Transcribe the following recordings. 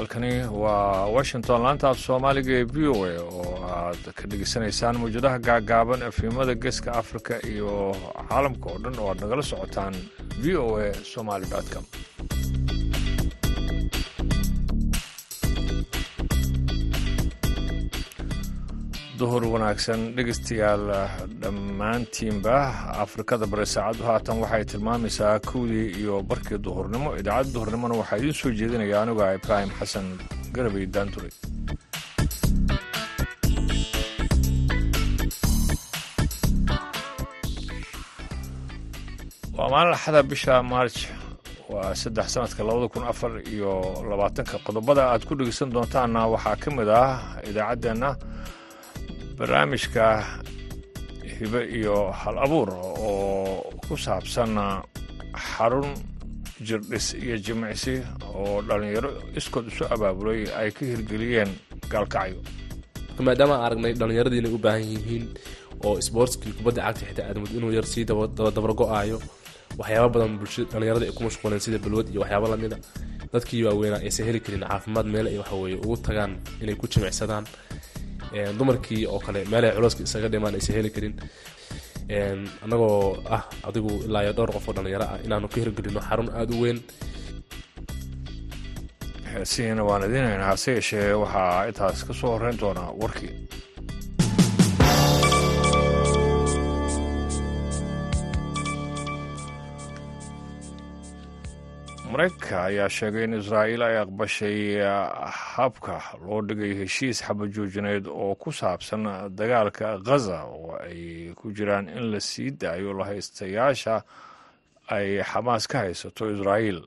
halkani waa washington laanta af soomaaliga ee v o a oo aad ka dhegeysanaysaan mawjadaha gaagaaban efimada geeska africa iyo caalamka oo dhan oo aad nagala socotaan v o a somaly com duhur wanaagsan dhegeystayaal dhammaantiinba afrikada bare saacaddu haatan waxay tilmaamaysaa kowdii iyo barkii duhurnimo. Idaacadda duhurnimona waxaa idiin soo jeedinaya anigu ah ibraahim xasan garabay daanduray waa maalin bisha maarj waa saddex sanadka labada kun afar iyo labaatanka qodobada. Aad ku dhegeysan doontaanna waxaa ka mid ah idaacaddeenna barnaamijka hibe iyo hal abuur oo ku saabsan xarun jirdhis iyo jimicsi oo dhallinyaro iskood isu abaabulay ay ka hirgeliyeen gaalkacyo maadaama aan aragnay dhallinyaradii inay u baahan yihiin oo sboortskii kubadda cagta xitaa aadmud inuu yar sii dabargo-aayo waxyaaba badan bulshada dhallinyarada ay ku mashquuleen sida balwad iyo waxyaaba lamida dadkii waaweynaa aysan heli karin caafimaad meel ay waxaweye ugu tagaan inay ku jimicsadaan dumarkii oo kale meelay culeyska isaga dhimaan aysan heli karin. Annagoo ah adigu ilaa iyo dhowr qof oo dhallinyaro ah inaanu ka hirgelino xarun aada u weyn. Heesihiina waan idiinayna hase yeeshee waxaa intaas ka soo horreyn doonaa warkii maraykanka ayaa sheegay in israa'iil ay aqbashay habka loo dhigay heshiis xabajoojineed oo ku saabsan dagaalka ghaza oo ay ku jiraan in la sii daayo lahaystayaasha ay xamaas ka haysato israa'iil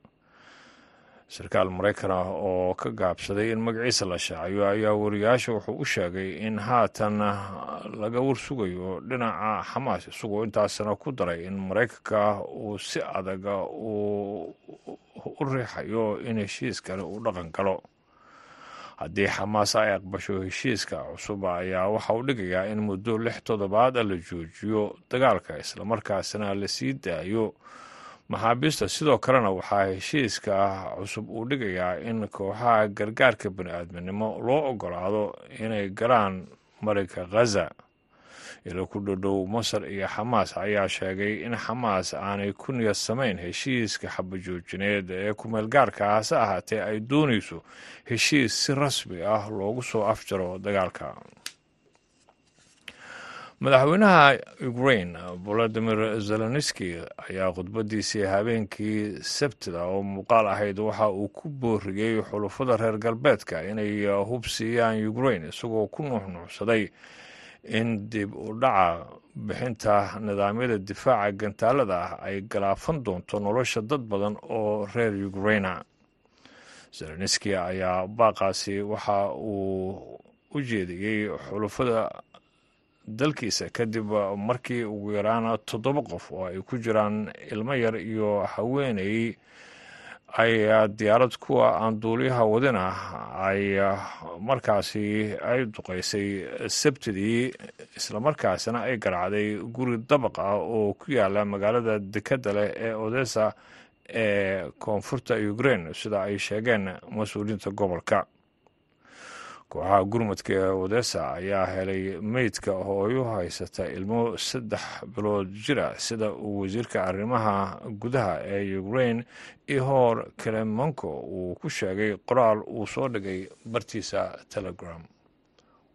sarkaal maraykan ah oo ka gaabsaday in magaciisa la shaacayo ayaa wariyaasha wuxuu u sheegay in haatan laga warsugayo dhinaca xamaas. Isagoo intaasna ku daray in maraykanka uu si adaga uu u riixayo in heshiiskani uu dhaqan galo. Haddii xamaas ay aqbasho heshiiska cusub ayaa waxa uu dhigayaa in muddo lix toddobaada la joojiyo dagaalka islamarkaasna la sii daayo maxaabiista sidoo kalena waxaa heshiiska cusub uu dhigayaa in kooxaha gargaarka bani-aadminimo loo ogolaado inay galaan marinka khaza ilo ku dhodhow masar iyo xamaas ayaa sheegay in xamaas aanay ku niyad samayn heshiiska xabajoojineed ee kumeelgaarka hase ahaatee ay doonayso heshiis si rasmi ah loogu soo afjaro dagaalka madaxweynaha ukrain volodimir zelenski ayaa khudbadiisii habeenkii sabtida oo muuqaal ahayd waxa uu ku booriyey xulufada reer galbeedka inay hub siiyaan ukrain isagoo ku nuuxnuuxsaday in dib u dhaca bixinta nidaamyada difaaca gantaalada ah ay galaafan doonto nolosha dad badan oo reer ukraina zelenski ayaa baaqaasi waxa uu u jeediyey xulufada dalkiisa kadib markii ugu yaraan toddoba qof oo ay ku jiraan ilmo yar iyo haweeney ay diyaarad kuwa aan duuliyaha wadin ah ay markaasi ay duqaysay sabtidii islamarkaasina ay garacday guri dabaq ah oo ku yaalla magaalada dekadda leh ee odessa ee koonfurta ukrain sida ay sheegeen mas'uuliyiinta gobolka kooxaha gurmadka ee odessa ayaa helay meydka hooyo haysata ilmo saddex bilood jira sida uu wasiirka arrimaha gudaha ee ukrain ihor kelemanko uu ku sheegay qoraal uu soo dhigay bartiisa telegram.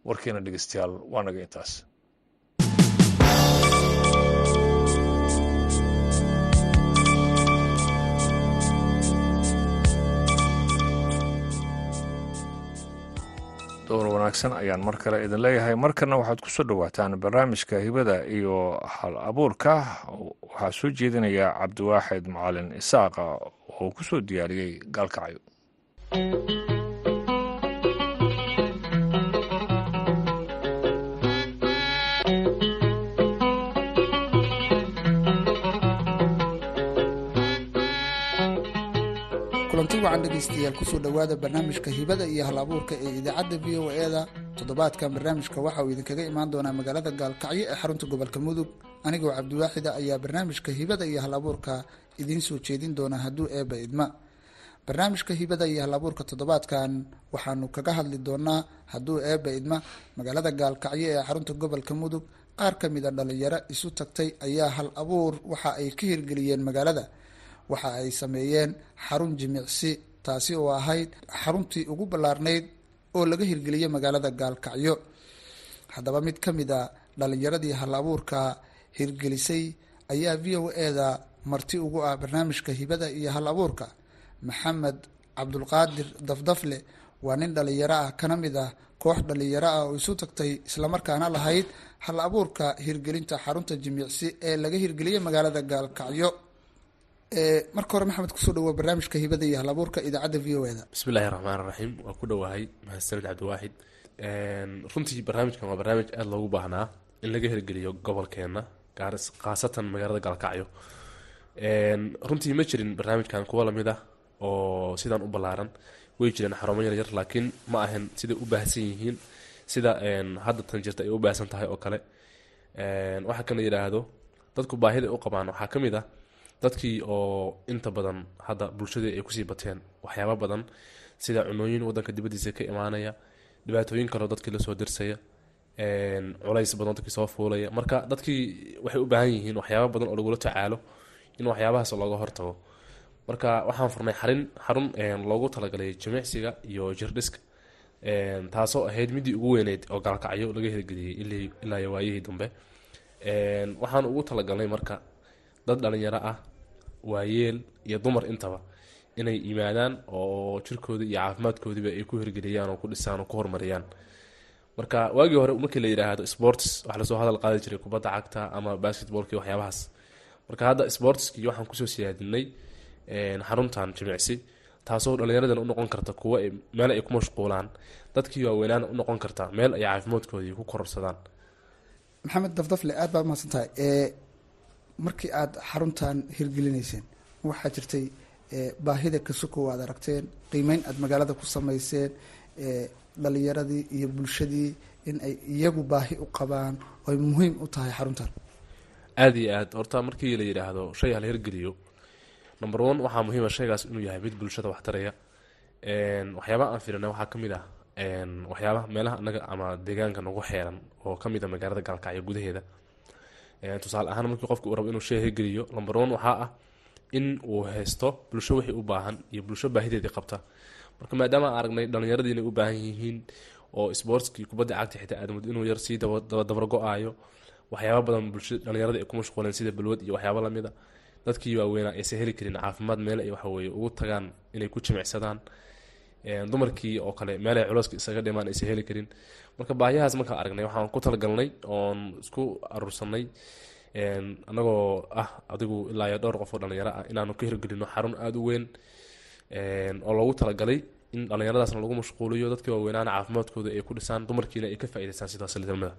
Warkiina dhegeystayaal waa naga intaas dowr wanaagsan ayaan mar kale idin leeyahay. Markana waxaad ku soo dhowaataan barnaamijka hibada iyo hal abuurka. Waxaa soo jeedinaya cabdiwaaxid macalin isaaqa oo ku soo diyaariyey gaalkacyo kulanti wacan dhegaystayaal ku soo dhowaada barnaamijka hibada iyo hal abuurka ee idaacadda v o e-da toddobaadkan barnaamijka waxa uu idinkaga imaan doonaa magaalada gaalkacyo ee xarunta gobolka mudug. Anigoo cabdiwaaxida ayaa barnaamijka hibada iyo hal abuurka idiin soo jeedin doona hadduu eebba idma. Barnaamijka hibada iyo halabuurka toddobaadkan waxaanu kaga hadli doonaa hadduu eebba idma. Magaalada gaalkacyo ee xarunta gobolka mudug qaar ka mid a dhalinyaro isu tagtay ayaa hal abuur waxa ay ka hirgeliyeen magaalada waxa ay sameeyeen xarun jimicsi taasi oo ahayd xaruntii ugu ballaarnayd oo laga hirgeliyey magaalada gaalkacyo. Haddaba mid ka mid a dhalinyaradii hal abuurka hirgelisay ayaa v o e-da marti ugu ah barnaamijka hibada iyo hal abuurka maxamed cabdulqaadir dafdafle waa nin dhalinyaro ah kana mid ah koox dhalinyaro ah oo isu tagtay islamarkaana lahayd hal abuurka hirgelinta xarunta jimicsi ee laga hirgeliyey magaalada gaalkacyo marka hore maxamed ku soo dhawo barnaamijka hibada iyo hal abuurka idaacadda v o e-da bismi illaahi raxmaan raxiim waa ku dhowahay mahadsanid cabdiwaaxid runtii barnaamijkan waa barnaamij aada loogu baahnaa in laga hirgeliyo gobolkeena khaasatan magaalada gaalkacyo runtii ma jirin barnaamijkan kuwa la mid ah oo sidaan u ballaaran. Way jireen xarumo yaryar laakiin ma ahan siday u baahsan yihiin sida hadda tan jirta ay u baahsan tahay oo kale. Waxaa kan la yidhaahdo dadku baahida u qabaan. Waxaa ka mid ah dadkii oo inta badan hadda bulshadii ay ku sii bateen waxyaaba badan sida cunooyin wadanka dibadiisa ka imaanaya dhibaatooyin kaleo dadkii la soo dirsaya culays badan dadkii soo fuulaya. Marka dadkii waxay u baahan yihiin waxyaaba badan oo lagula tacaalo in waxyaabahaas looga hortago. Marka waxaan furnay xarin xarun loogu talagalay jimicsiga iyo jirdhiska taasoo ahayd midii ugu weyneyd oo gaalkacyo laga hirgeliyey ilaa waayihii dambe. Waxaan ugu talagalnay marka dad dhalinyaro ah waayeel iyo dumar intaba inay yimaadaan oo jirkooda iyo caafimaadkoodiiba ay ku hirgeliyaan oo ku dhisaan oo ku horumariyaan marka waagii hore markii la yidhaahdo sports wax la soo hadal qaadi jiray kubadda cagta ama basketballki waxyaabahaas. Marka hadda sportskii waxaan ku soo siyaadinay xaruntan jimicsi taasoo dhallinyaradan u noqon karta kuwo meel ay ku mashquulaan. Dadkii waaweynaana u noqon karta meel ay caafimaadkoodii ku kororsadaan. Maxamed dafdafle aada baad mahadsan tahay markii aada xaruntan hirgelinayseen waxaa jirtay baahida kasukow aad aragteen qiimeyn aada magaalada ku sameyseen dhalinyaradii iyo bulshadii in ay iyagu baahi u qabaan oy muhiim u tahay xaruntan aada iyo aad. Horta markii la yidhaahdo shay hala hirgeliyo. Number one waxaa muhiima shaygaas inuu yahay mid bulshada waxtaraya waxyaabaha aan fiirina waxaa ka mid ah waxyaabaha meelaha anaga ama deegaanka nagu xeeran oo ka mid a magaalada gaalkacyo gudaheeda tusaale ahaan markii qofka uu rabo inuu shay hirgeliyo number one waxaa ah in uu haysto bulsho wixii u baahan iyo bulsho baahideedii qabta. Marka maadaama aan aragnay dhalinyaradii inay u baahan yihiin oo sportskii kubadda cagta xitaa aadamud inuu yar sii dabargo-aayo waxyaaba badan bulsha dhalinyarada ay ku mashquuleen sida balwad iyo waxyaaba lamida dadkii waaweynaa aysan heli karin caafimaad meel ay waxaweye ugu tagaan inay ku jimicsadaan dumarkii oo kale meel ay culeyska isaga dhimaan aysan heli karin. Marka baahiyahaas markaan aragnay waxaan ku talagalnay oon isku aruursanay anagoo ah adigu ilaa iyo dhowr qof oo dhalinyaro ah inaanu ka hirgelino xarun aada u weyn oo loogu talagalay in dhallinyaradaasna lagu mashquuliyo dadkii waaweynaana caafimaadkooda ay ku dhisaan dumarkiina ay ka faa'idaystaan sidaas lidalmada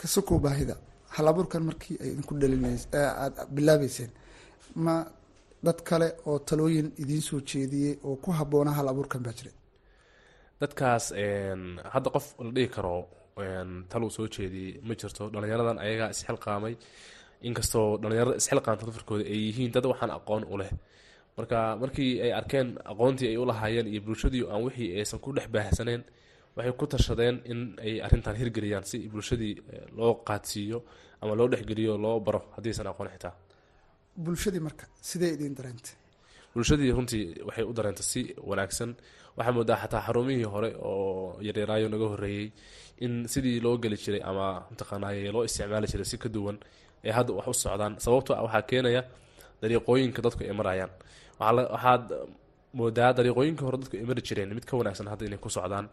kasukow baahida. Hal markii ay idinku dhalinays aada bilaabeyseen ma dad kale oo talooyin idiin soo jeediyey oo ku habboona hal abuurkan baa jiray. Dadkaas hadda qof la dhihi karo taluu soo jeediyey ma jirto dhallinyaradan ayagaa isxilqaamay inkastoo dhallinyarada isxilqaamta dafarkooda ay yihiin dad waxaan aqoon u leh. Marka markii ay arkeen aqoontii ay ulahaayeen iyo bulshadii aan wixii aysan ku dhex baahsaneen waxay ku tashadeen in ay arrintan hirgeliyaan si bulshadii loo qaadsiiyo ama loo dhexgeliyo loo baro haddiisan aqoon xitaa bulshadii marka sidee idiin dareentay bulshadii runtii waxay u dareentay si wanaagsan. Waxaa moodaa xataa xarumihii hore oo yaryaraayo naga horeeyey in sidii loo geli jiray ama mataqaanaaye loo isticmaali jiray si ka duwan ee hadda wax u socdaan. Sababto ah waxaa keenaya dariiqooyinka dadku ay marayaan. Waxaad moodaa dariiqooyinkii hore dadku ay mari jireen. Mid ka wanaagsan hadda inay ku socdaan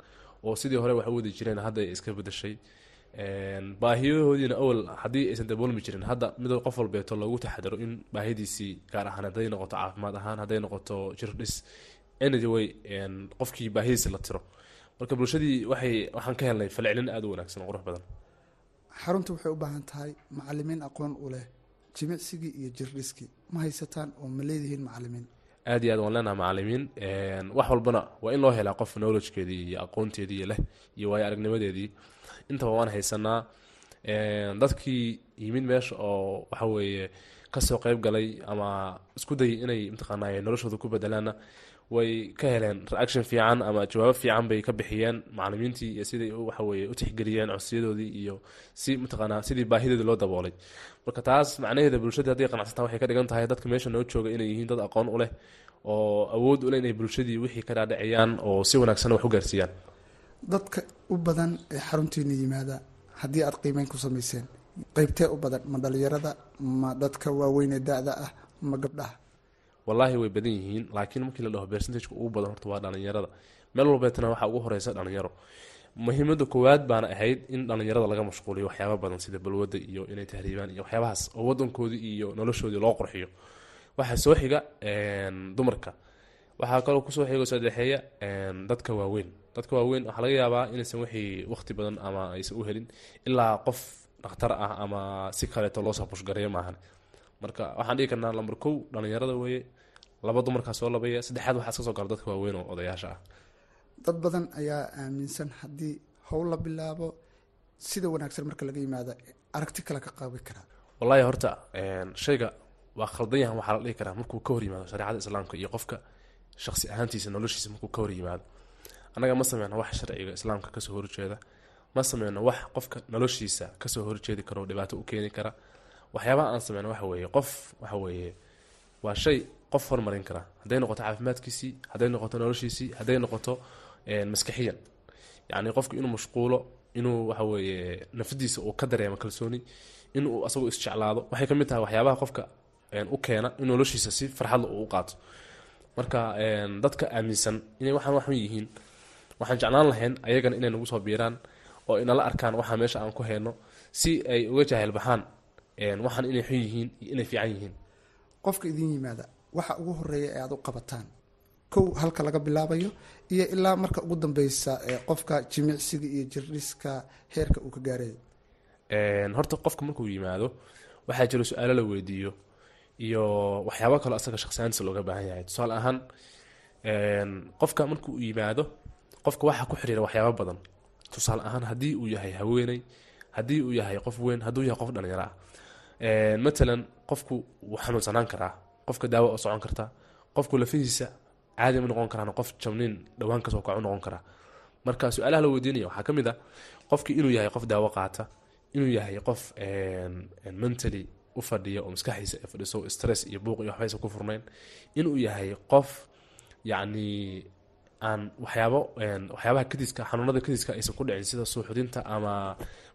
oo sidii hore wax u wadi jireen hadda ay iska bedashay baahiyahoodiina awal haddii aysan daboolmi jirin hadda mid qof walbeeto loogu taxadaro in baahidiisii gaar ahaan hadday noqoto caafimaad ahaan hadday noqoto jirdhis anyway qofkii baahidiisi la tiro. Marka bulshadii waxay waxaan ka helnay falcelin aada u wanaagsan oo qurux badan. Xarunta waxay u baahan tahay macalimiin aqoon u leh jimicsigii iyo jirdhiskii ma haysataan oo ma leedihiin macalimiin aad iyo aad waan leenaha macalimiin. Wax walbana waa in loo helaa qof knowledgekeedii iyo aqoonteedii leh iyo waayo aragnimadeedii intaba waan haysanaa dadkii yimid meesha oo waxa weeye ka soo qeyb galay ama isku dayay inay mataqaanay noloshooda ku bedelaanna way ka heleen reaction fiican ama jawaabo fiican bay ka bixiyeen macalimiintii iyo siday waxaweye u tixgeliyeen codsiyadoodii iyo si mataqaanaa sidii baahidoodii loo daboolay. Marka taas macnaheeda bulshadii hadday qanacsantaa waxay ka dhigan tahay dadka meesha noo jooga inay yihiin dad aqoon u leh oo awood u leh inay bulshadii wixii ka dhaadhiciyaan oo si wanaagsan wax u gaarsiiyaan. Dadka u badan ee xaruntiina yimaada haddii aad qiimeyn ku samayseen qeybtee u badan ma dhalinyarada ma dadka waaweyn ee da-da ah ma gabdhaha wallaahi way badan yihiin laakiin markii la dhaho percentageka ugu badan horta waa dhalinyarada. Meel walbeetana waxaa ugu horeysa dhalinyaro. Muhiimada koowaad baana ahayd in dhalinyarada laga mashquuliyo waxyaaba badan sida balwada iyo inay tahriibaan iyo waxyaabahaas oo wadankoodii iyo noloshoodii loo qurxiyo. Waxaa soo xiga dumarka. Waxaa kaloo ku soo xigo sadexeeya dadka waaweyn. Dadka waaweyn waxaa laga yaabaa inaysan wixii waqti badan ama aysan u helin ilaa qof dhakhtar ah ama si kaleeto loosoo bushgareeyo maahan. Marka waxaan dhigi karnaa lamber kow dhalinyarada weeye laba dumarkaa soo labaya saddexaad waxaa iska soo dadka waaweyn oo odayaasha ah. Dad badan ayaa aaminsan haddii howl la bilaabo sida wanaagsan marka laga yimaado aragti kale ka qaabi karaa wallaahi horta shayga waa khaldan yahan waxaa la dhihi karaa markuu ka hor yimaado shareecada islaamka iyo qofka shaqsi ahaantiisa noloshiisa markuu ka hor yimaado. Annaga ma sameyno wax sharciga islaamka ka soo horjeeda ma sameyno wax qofka noloshiisa ka soo horjeedi karo dhibaato u keeni kara. Waxyaabaha aan sameyno waxa weeye qof waxa weeye waa shay qof hormarin kara. Hadday noqoto caafimaadkiisii hadday noqoto noloshiisii hadday noqoto maskaxiyan yacni qofku inuu mashquulo inuu waxa weeye nafadiisa uu ka dareemo kalsooni inuu asagu isjeclaado waxay ka mid tahay waxyaabaha qofka u keena in noloshiisa si farxadla uu qaato. Marka dadka aaminsan inay waxaan waxun yihiin waxaan jeclaan lahayn ayagana inay nagu soo biiraan oo inala arkaan waxaa meesha aan ku hayno si ay uga jaahil baxaan waxaan inay xun yihiin iyo inay fiican yihiin. Qofka idin yimaada waxa ugu horreeya ee aada u qabataan. Kow halka laga bilaabayo iyo ilaa marka ugu dambeysa qofka jimicsiga iyo jirdhiska heerka uu ka gaarayo horta qofka markuu yimaado waxaa jiro su'aalo la weydiiyo iyo waxyaabo kaloo asaga shaqsiyaantiisa looga baahan yahay. Tusaale ahaan qofka markuu yimaado qofka waxaa ku xiriira waxyaabo badan. Tusaale ahaan haddii uu yahay haweeney haddii uu yahay qof weyn hadduu yahay qof dhalinyaro ah. Matalan qofku wuu xanuunsanaan karaa qofka daawo socon karta. Qofku lafihiisa caadi ma noqon karaan qof jabniin dhowaan ka soo kacu noqon karaa marka su'aalaha la weydiinaya waxaa ka mid ah qofkii inuu yahay qof daawo qaata inuu yahay qof mentally u fadhiya oo maskaxdiisa ay fadhiso stress iyo buuq iyo waxbaysa ku furnayn. Inuu yahay qof yacni aan waxyaabo waxyaabaha kadiska xanuunada kadiska aysan ku dhicin sida suuxdinta ama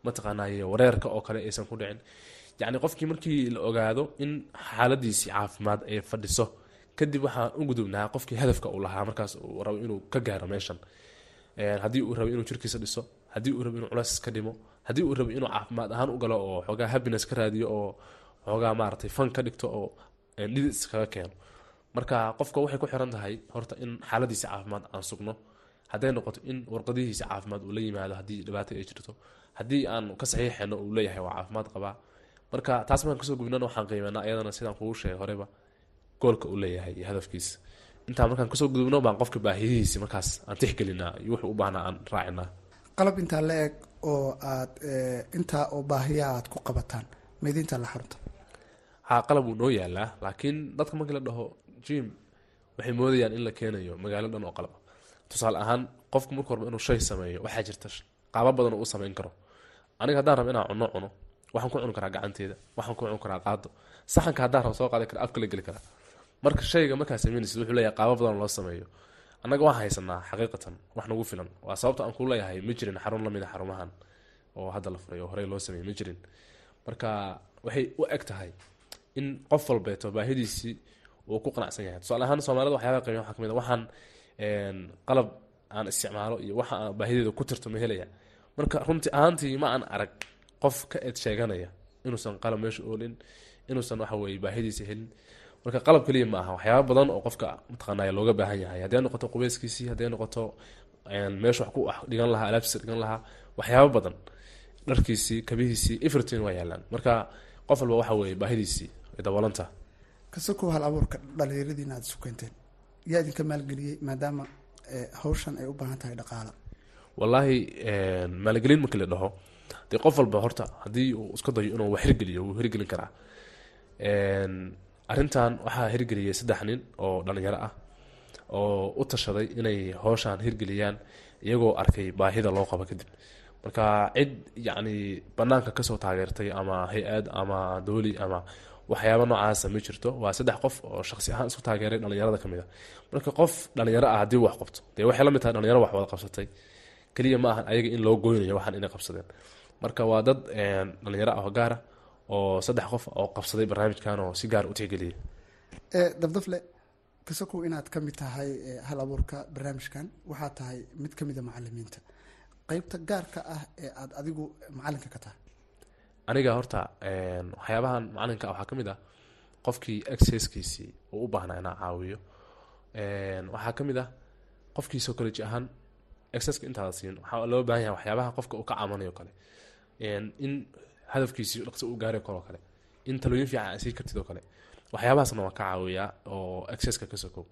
mataqaanay wareerka oo kale aysan ku dhicin. Yacni qofkii markii la ogaado in xaaladiisii caafimaad ay fadhiso kadib waxaan u gudubnaa qofkii hadafka uu lahaa markaas uu rabo inuu ka gaaro meeshan. Haddii uu rabo inuu jirkiisa dhiso haddii uu rabo inuu culays ka dhimo haddii uu rabo inuu caafimaad ahaan u galo oo xoogaa happiness ka raadiyo oo xoogaa maaragtay fan ka dhigto oo dhidis kaga keeno. Marka qofka waxay ku xiran tahay horta in xaaladiisa caafimaad aan sugno. Hadday noqoto in warqadihiisa caafimaad uu la yimaado haddii dhibaato ay jirto haddii aan ka saxiixeno uu leeyahay waa caafimaad qabaa. Marka taas markaan ka soo gubnana waxaan qiimeynaa ayadana sidaan kugu sheegay horeba goolka uu leeyahay iyo hadafkiisa intaa markaan ka soo gudubno baan qofka baahiyihiisi markaas aan tixgelinaa iyo wuxuu u baahnaa aan raacinaa qalab intaa la eg oo aad intaa oo baahiyaha aad ku qabataan maydinta la xarunta? Haa qalab wuu noo yaalaa laakiin dadka markii la dhaho jim waxay moodayaan in la keenayo magaalo dhan oo qalaba tusaale ahaan qofku marku horba inuu shay sameeyo waxaa jirta qaabo badan oo u samayn karo aniga haddaan rabo inaan cunno cuno. Waxaan ku cuni karaa gacanteeda. Waxaan ku cuni karaa qaado saxanka haddaan rabo soo qaadi kara afka la geli karaa. Marka shayga markaa sameynaysid wuxuu leeyahay qaabo badan loo sameeyo. Annaga waan haysanaa xaqiiqatan wax nagu filan. Waa sababta aan ku leeyahay ma jirin xarun la mid a xarumahan oo hadda la furay oo horey loo sameeyey ma jirin. Marka waxay u eg tahay in qof walbeeto baahidiisii uu ku qanacsan yahay. Tusaale ahaan soomaalida waxyaaba qiimeya waxaa ka mid a waxaan qalab aan isticmaalo iyo waxa aan baahideeda ku tirto ma helaya marka runtii ahaantii ma aan arag qof ka eed sheeganaya inuusan qalab meesha oolin inuusan waxa weye baahidiisa helin. Marka qalab keliya ma aha waxyaaba badan oo qofka mataqaanay looga baahan yahay. Hadday noqoto qubeyskiisii hadday noqoto meesha wax ku dhigan lahaa alaabtiisa dhigan lahaa waxyaaba badan. Dharkiisii kabihiisii everything waa yaalaan. Marka qof walba waxa weye baahidiisii ay daboolanta kasakow hal abuurka dhalinyaradiina aada isu keenteen yaa idinka maalgeliyey maadaama hawshan ay u baahan tahay dhaqaala wallaahi maalgelin markii la dhaho dee qof walba horta haddii uu iska dayo inuu wax hirgeliyo wuu hirgelin karaa. Arrintan waxaa hirgeliyay saddex nin oo dhalinyaro ah oo u tashaday inay howshaan hirgeliyaan iyagoo arkay baahida loo qabo kadib. Marka cid yacni banaanka ka soo taageertay ama hay'ad ama dooli ama waxyaaba noocaasa ma jirto waa saddex qof oo shaqsi ahaan isku taageeray dhalinyarada ka mid a marka qof dhalinyaro ah haddii wax qabto dee waxay la mid tahay dhalinyaro wax wada qabsatay keliya ma ahan ayaga in loo goynayo waxaan inay qabsadeen. Marka waa dad dhalinyaro ah oo gaara oo saddex qof oo qabsaday barnaamijkan oo si gaar u tixgeliyay dabdafle kasakow inaad ka mid tahay hal abuurka barnaamijkan waxaa tahay mid ka mid a macalimiinta qeybta gaarka ah ee aada adigu macalinka ka tahay? Aniga horta waxyaabahan macalinka waxaa ka mid ah qofkii exceskiisii uu u baahnaa inaa caawiyo waxaa ka mid ah qofkii psychology ahaan exceska intaada siin waxaa loo baahan yahay waxyaabaha qofka uu ka caamanayo kale. In hadafkiisii dhaqso uu gaari karo kale. In talooyin fiican sii kartid oo kale. Waxyaabahaasna waan ka caawiyaa oo exceska ka sokow.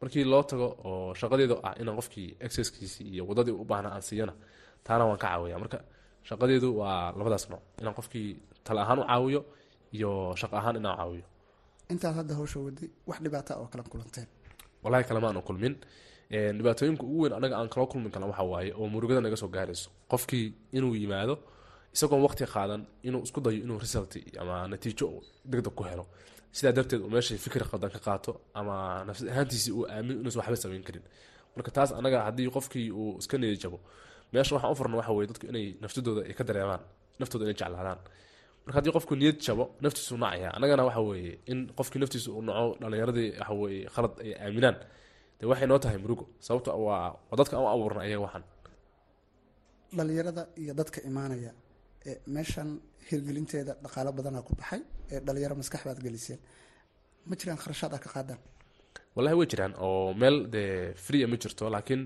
Markii loo tago oo shaqadeedu ah inaan qofkii exceskiisii iyo wadadii u baahnaa aan siiyana taana waan ka caawiyaa. Marka shaqadeedu waa labadaas nooc. Inaan qofkii tala ahaan u caawiyo iyo shaqo ahaan inaan caawiyo. Intaad hadda hawsha waday wax dhibaata oo kala kulanteen walahi kalema aanu kulmin dhibaatooyinka ugu weyn anaga aan kala kulmin kala waxa waaye oo murugada naga soo gaarayso qofkii inuu yimaado isagoon waqti qaadan inuu isku dayo inuu result ama natiijo degdeg ku helo. Sidaa darteed uu meesha fikir qaldan ka qaato ama nafsad ahaantiisii uu aamin inuusan waxba samayn karin. Marka taas anaga haddii qofkii uu iska niyad jabo meesha waxaan u furna waxa weye dadku inay naftadooda ay ka dareemaan naftooda inay jeclaadaan. Marka haddii qofku niyad jabo naftiisu nacaya. Annagana waxa weeye in qofkii naftiisa uu naco dhalinyaradii waxa weye khalad ay aaminaan de waxay noo tahay murugo sababto waa waa dadka u abuurna ayaga waxaan. Dhalinyarada iyo dadka imaanaya ee meeshan hirgelinteeda dhaqaalo badanaa ku baxay ee dhalinyaro maskax baad geliseen ma jiraan kharashaad ah ka qaadaan wallahi way jiraan oo meel dee free ma jirto laakiin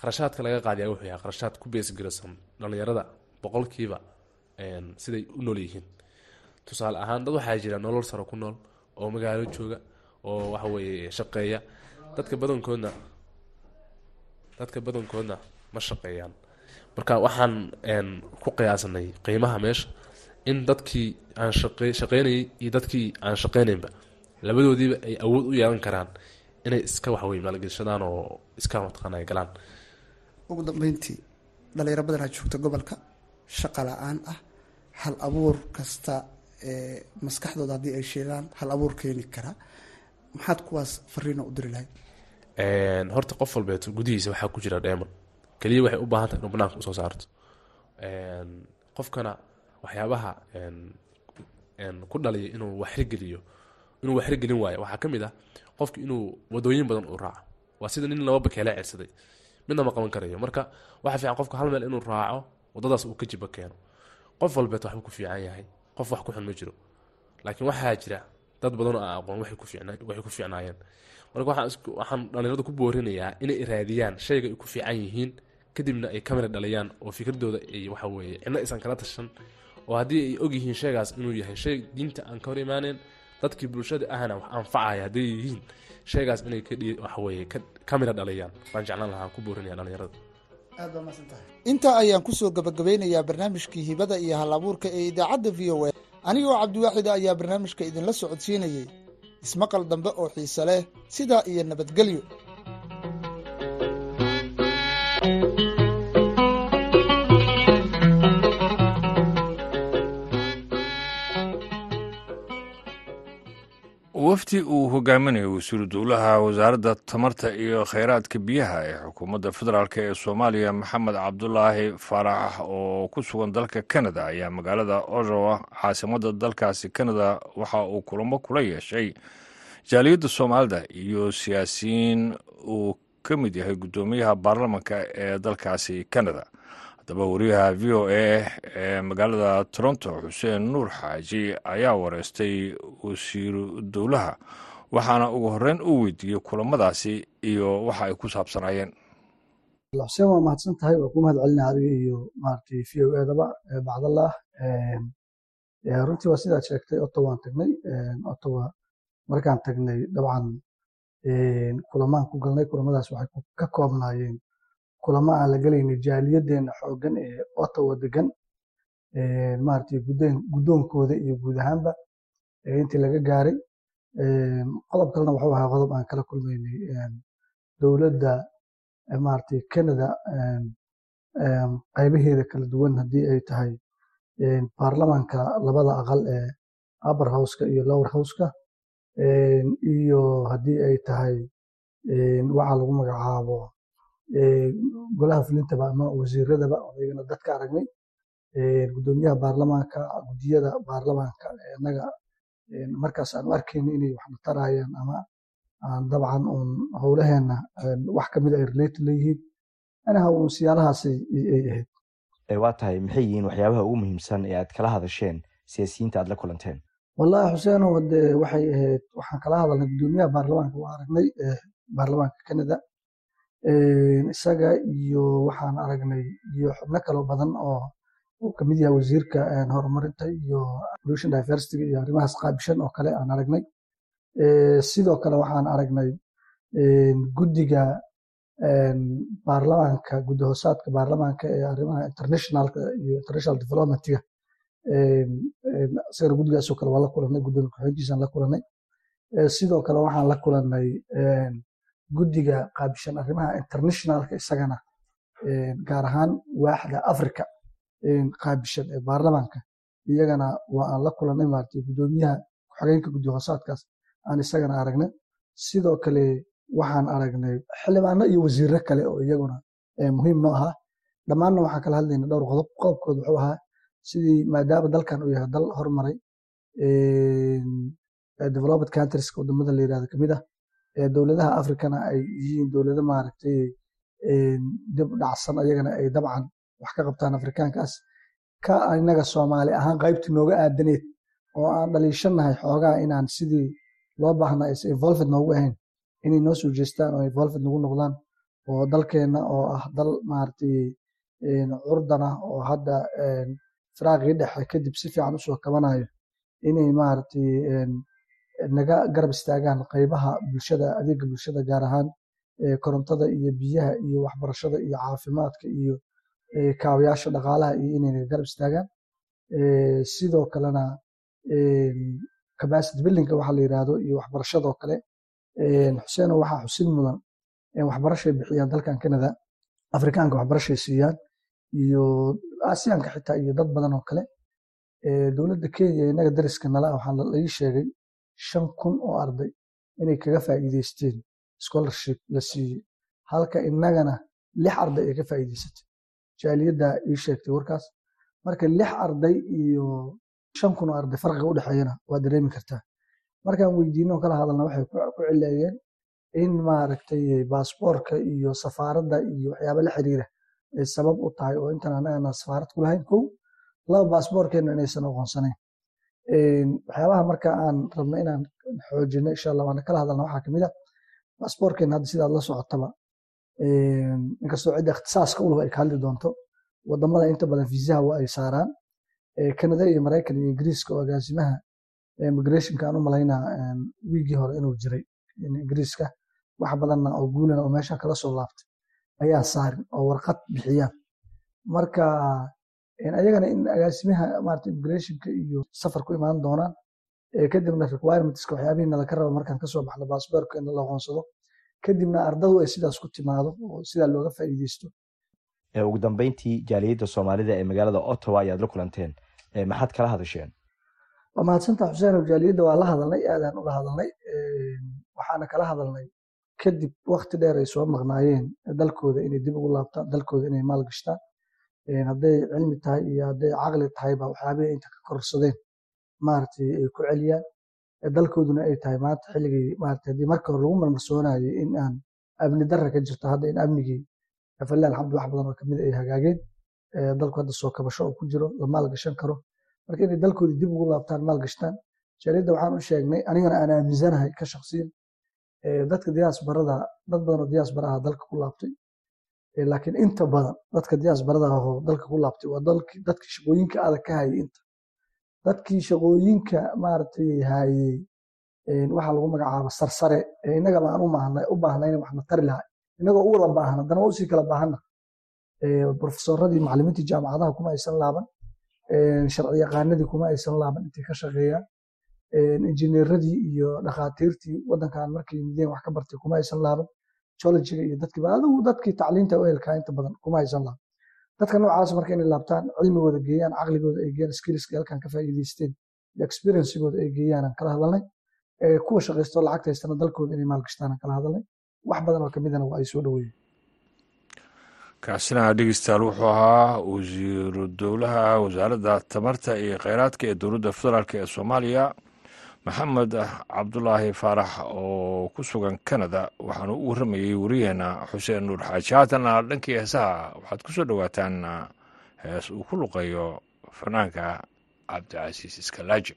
qarashaadka laga qaadiya wuxuu yahay qarashaad ku beesgarasan dhalinyarada boqolkiiba siday u nool yihiin. Tusaale ahaan dad waxaa jira nolol saro ku nool oo magaalo jooga oo waxa weeye shaqeeya dadka badankoodna dadka badankoodna ma shaqeeyaan. Marka waxaan ku qiyaasanay qiimaha meesha in dadkii aan shaqeynayay iyo dadkii aan shaqeynaynba labadoodiiba ay awood u yeelan karaan inay iska waxwey maalgeshadaan oo iska mataqaana galaan. Ugu dambeyntii dhalinyaro badanaa joogta gobolka shaqa la'aan ah hal abuur kasta ee maskaxdooda haddii ay sheegaan hal abuur keeni karaa maxaad kuwaas fariino u diri lahayd? Horta qof walbeeto gudihiisa waxaa ku jira dheeman keliya waxay u baahan tahay inuu banaanka u soo saarto. Qofkana waxyaabaha ku dhaliya inuu waxrigeliyo inuu waxrigelin waayo. Waxaa ka mid ah qofka inuu wadooyin badan uu raaco. Waa sida nin laba bakeele cersaday midna ma qaban karayo. Marka waxa fiican qofka hal meel inuu raaco wadadaas uu ka jiba keeno qof walbeet waxbuu ku fiican yahay. Qof wax ku xun ma jiro. Laakiin waxaa jira dad badan oo aqoon waxay ku fiicnaayeen. Marka waxaan dhalinyarada ku boorinayaa inay raadiyaan shayga ay ku fiican yihiin kadibna ay kamira dhaliyaan oo fikradooda ay waxa weeye cidna aysan kala tashan. Oo haddii ay og yihiin shaygaas inuu yahay shay diinta aan ka hor imaaneen dadkii bulshada ahna wax anfacaya hadday yihiin shaygaas inay waxaweye kamira dhaliyaan baan jeclaan lahaa ku boorinaya dhalinyarada. Intaa ayaan ku soo gabagabeynayaa barnaamijkii hibada iyo hal abuurka ee idaacadda v o a anigoo cabdiwaaxida ayaa barnaamijka idinla socodsiinayay. Ismaqal dambe oo xiise leh sidaa iyo nabadgelyo wafdi uu hogaaminayo wasiiru dowlaha wasaaradda tamarta iyo kheyraadka biyaha ee xukuumadda federaalk ee soomaaliya maxamed cabdulaahi faarax oo ku sugan dalka kanada ayaa magaalada ojowa caasimadda dalkaasi kanada waxa uu kulamo kula yeeshay jaaliyadda soomaalida iyo siyaasiyiin uu ka mid yahay guddoomiyaha baarlamanka ee dalkaasi kanada haddaba wariyaha v o a ee magaalada toronto xuseen nuur xaaji ayaa wareystay wasiiru dowlaha waxaana ugu horreyn u weydiiyey kulamadaasi iyo waxa ay ku saabsanayeen. Xuseen waa mahadsan tahay waa ku mahad adiga iyo maaragtay v o edaba bacdallah runtii waa sidaad sheegtay waan tagnay ottawa markaan tagnay dabcan kulamaan ku galnay kulamadaas waxay ka koobnaayeen kulamo aan la gelayna jaaliyaddeena xooggan ee ottawa degan maaragtay guddoonkooda iyo guud ahaanba intii laga gaaray qodob kalena wuxuu ahaa qodob aan kala kulmaynay dowladda maaragtay canada qaybaheeda kala duwan haddii ay tahay baarlamanka labada aqal ee upper houseka iyo lower houseka iyo haddii ay tahay waxa lagu magacaabo golaha fulintaba ama wasiiradaba ayagana dadka aragnay. Gudoomiyaha baarlamaanka gudiyada baarlamaanka innaga markaas aan u arkayna inay waxna tarayaan ama dabcan uun howlaheena wax ka mid ay relate leeyihiin. Anaha uun siyaalahaasay ay ahayd. Waa tahay maxay yihiin waxyaabaha ugu muhiimsan ee aad kala hadasheen siyaasiyiinta aad la kulanteen? Wallahi xuseenow de waxay ahayd waxaan kala hadalnay gudoomiyaha baarlamaanka waa aragnay baarlamaanka canada isaga iyo waxaan aragnay iyo xubno kaloo badan oo uu ka mid yahay wasiirka horumarinta iyo pollution diversity iyo arrimahaas qaabishan oo kale aan aragnay. Sidoo kale waxaan aragnay guddiga baarlamaanka guddi hoosaadka baarlamaanka ee arrimaha internationalka iyo international developmentiga isagana guddigaasoo kale waa la kulanay gudoomiye ku-xigeenkiisaan la kulanay. Sidoo kale waxaan la kulanay guddiga qaabishan arrimaha internationalka isagana gaar ahaan waaxda africa qaabishan ee baarlamaanka. Iyagana waa aan la kulanay maaragtay gudoomiyaha ku-xigeenka guddi hoosaadkaas aan isagana aragnay. Sidoo kale waxaan aragnay xildhibaano iyo wasiiro kale oo iyaguna muhiim noo ahaa. Dhammaanna waxaan kala hadlayna dhowr qodob qodobkood wuxuu ahaa sidii maadaama dalkan uu yahay dal hormaray developed countrieska waddamada la yiraahdo ka mid ah dowladaha africana ay yihiin dowlado maaragtay dib dhacsan ayagana ay dabcan wax ka qabtaan afrikaankaas. Ka inaga soomaali ahaan qaybtii nooga aadaneed oo aan dhaliishanahay xoogaa inaan sidii loo baahnaa is involved noogu ahayn inay noo soo jeestaan oo involved nagu noqdaan oo dalkeenna oo ah dal maaragtay curdana oo hadda firaaqii dhexe kadib si fiican u soo kabanayo inay maaragtay naga garab istaagaan qaybaha bulshada adeega bulshada gaar ahaan korontada iyo biyaha iyo waxbarashada iyo caafimaadka iyo kaabayaasha dhaqaalaha iyo inay naga garab istaagaan. Sidoo kalena capacity buildingka waxa la yiraahdo iyo waxbarashadoo kale. Xuseeno waxaa xusin mudan waxbarashay bixiyaan dalkan canada afrikaanka waxbarashay siiyaan iyo aasiyaanka xitaa iyo dad badan oo kale. Dowladda kenya inaga dariska nala waxaa laii sheegay shan kun oo arday inay kaga faa'iideysteen scholarship la siiyey halka inagana lix arday ay ka faa'iideysatay jaaliyadda ii sheegtay warkaas. Marka lix arday iyo shan kun oo arday farqiga u dhexeeyana waa dareemi kartaa. Markaan weydiino kala hadalna waxay ku cileeyeen in maaragtay baasboorka iyo safaaradda iyo waxyaaba la xiriira ay sabab u tahay oo intan anagana safaarad ku kow laba baasboorkeena inaysan aqoonsanayn waxyaabaha marka aan rabno inaan xoojino insha allah waana kala hadalna. Waxaa ka mid ah baasboorkeena hadda sidaad la socotaba. Inkastoo cidda ikhtisaaska ulug ay ka hadli doonto waddamada inta badan fiisaha waa ay saaraan. Canada iyo maraykan iyo ingiriiska oo agaasimaha immigrationka aan u malaynaa wiigii hore inuu jiray ingiriiska wax badanna oo guulana oo meesha kala soo laabtay ayaa saarin oo warqad bixiyaan marka ayagana in agaasimaha maarata immigrationka iyo safar ku imaan doonaan kadibna requirementska waxyaabihii nalaka raba markaan ka soo baxno baasboorka in la aqoonsado kadibna ardadu ay sidaas ku timaado oo sidaa looga faa'iideysto ugu dambeyntii jaaliyadda soomaalida ee magaalada ottawa ayaad la kulanteen maxaad kala hadasheen? Waa mahadsantaa xuseen jaaliyadda waa la hadalnay aadaan ula hadalnay waxaana kala hadalnay kadib wakti dheer ay soo maqnaayeen dalkooda inay dib ugu laabtaan dalkooda inay maalgashtaan hadday cilmi tahay iyo hadday caqli tahayba waxyaabihii inta ka kororsadeen maaragtay ay ku celiyaan dalkooduna ay tahay. Maanta xilligii maaragtay haddii marka hore lagu marmarsoonayay in aan amni darra ka jirto hadda in amnigii falilah alxamdu wax badan oo ka mid ay hagaageen dalku hadda soo kabasho oo ku jiro la maalgashan karo. Marka inay dalkoodii dib ugu laabtaan maalgashtaan jaaliyadda waxaan u sheegnay anigana aan aaminsanahay ka shaqsiyan dadka diyaasbarada dad badan oo diyaasbaraha dalka ku laabtay laakiin inta badan dadka diyaasbarada ahoo dalka ku laabtay waa dadkii shaqooyinka adag ka hayay inta. Dadkii shaqooyinka maaragtay hayey waxaa lagu magacaaba sarsare. Ee innagaba aan u baahnayna waxna tari lahay innagoo u wada baahan haddana waa u sii kala baahanna profesoradii macalimiintii jaamacadaha kuma aysan laaban. Sharci yaqaanadii kuma aysan laaban intay ka shaqeeyaan. Injineeradii iyo dhakhaatiirtii wadankan markay yimideen wax ka bartay kuma aysan laaban geologiga iyo dadkiiba adigu dadkii tacliinta u helkaa inta badan kuma haysan laha dadka noocaas marka inay laabtaan cilmigooda geeyaan caqligooda ay geeyaan skillska halkan ka faa'iidaysteen iyo experiencegooda ay geeyaan aan kala hadalnay kuwa shaqaysto lacagta haystana dalkooda inay maalgashtaan aan kala hadalnay wax badan oo kamidana waa ay soo dhaweeyeen kaasina dhegeystayaal wuxuu ahaa wasiiru dowlaha wasaaradda tamarta iyo kheyraadka ee dowladda federaalk ee soomaaliya maxamed cabdulaahi faarax oo ku sugan canada waxaanu u warramayey wariyeena xuseen nuur xaaji haatana dhankii heesaha. Waxaad ku soo dhowaataan hees uu ku luqeeyo fanaanka cabdicasiis iskalaaji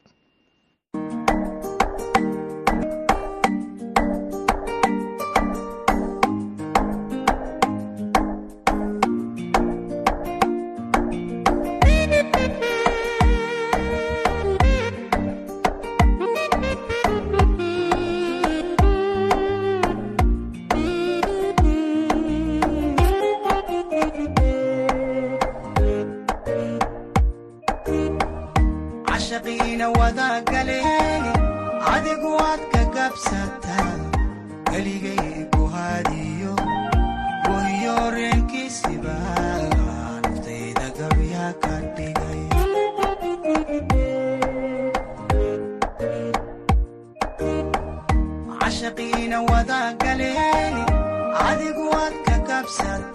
tadaagaleen adigu waad ka gabsataa keligay kuhaadiyo wayo reenkiisiba naftayda gabya ka dhigay cashaqiina wadaagaleen adigu waad ka gabsata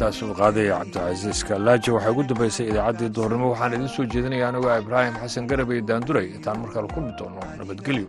uu qaadaya cabdicasiis kalaaji waxaa ugu dambaysay idaacaddii duhurnimo waxaan idiin soo jeedinaya anigoo ibraahim xasan garab iyo daanduray intaan markale kulmi doono nabadgelyo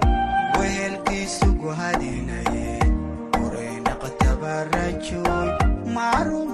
hurdadana qofkii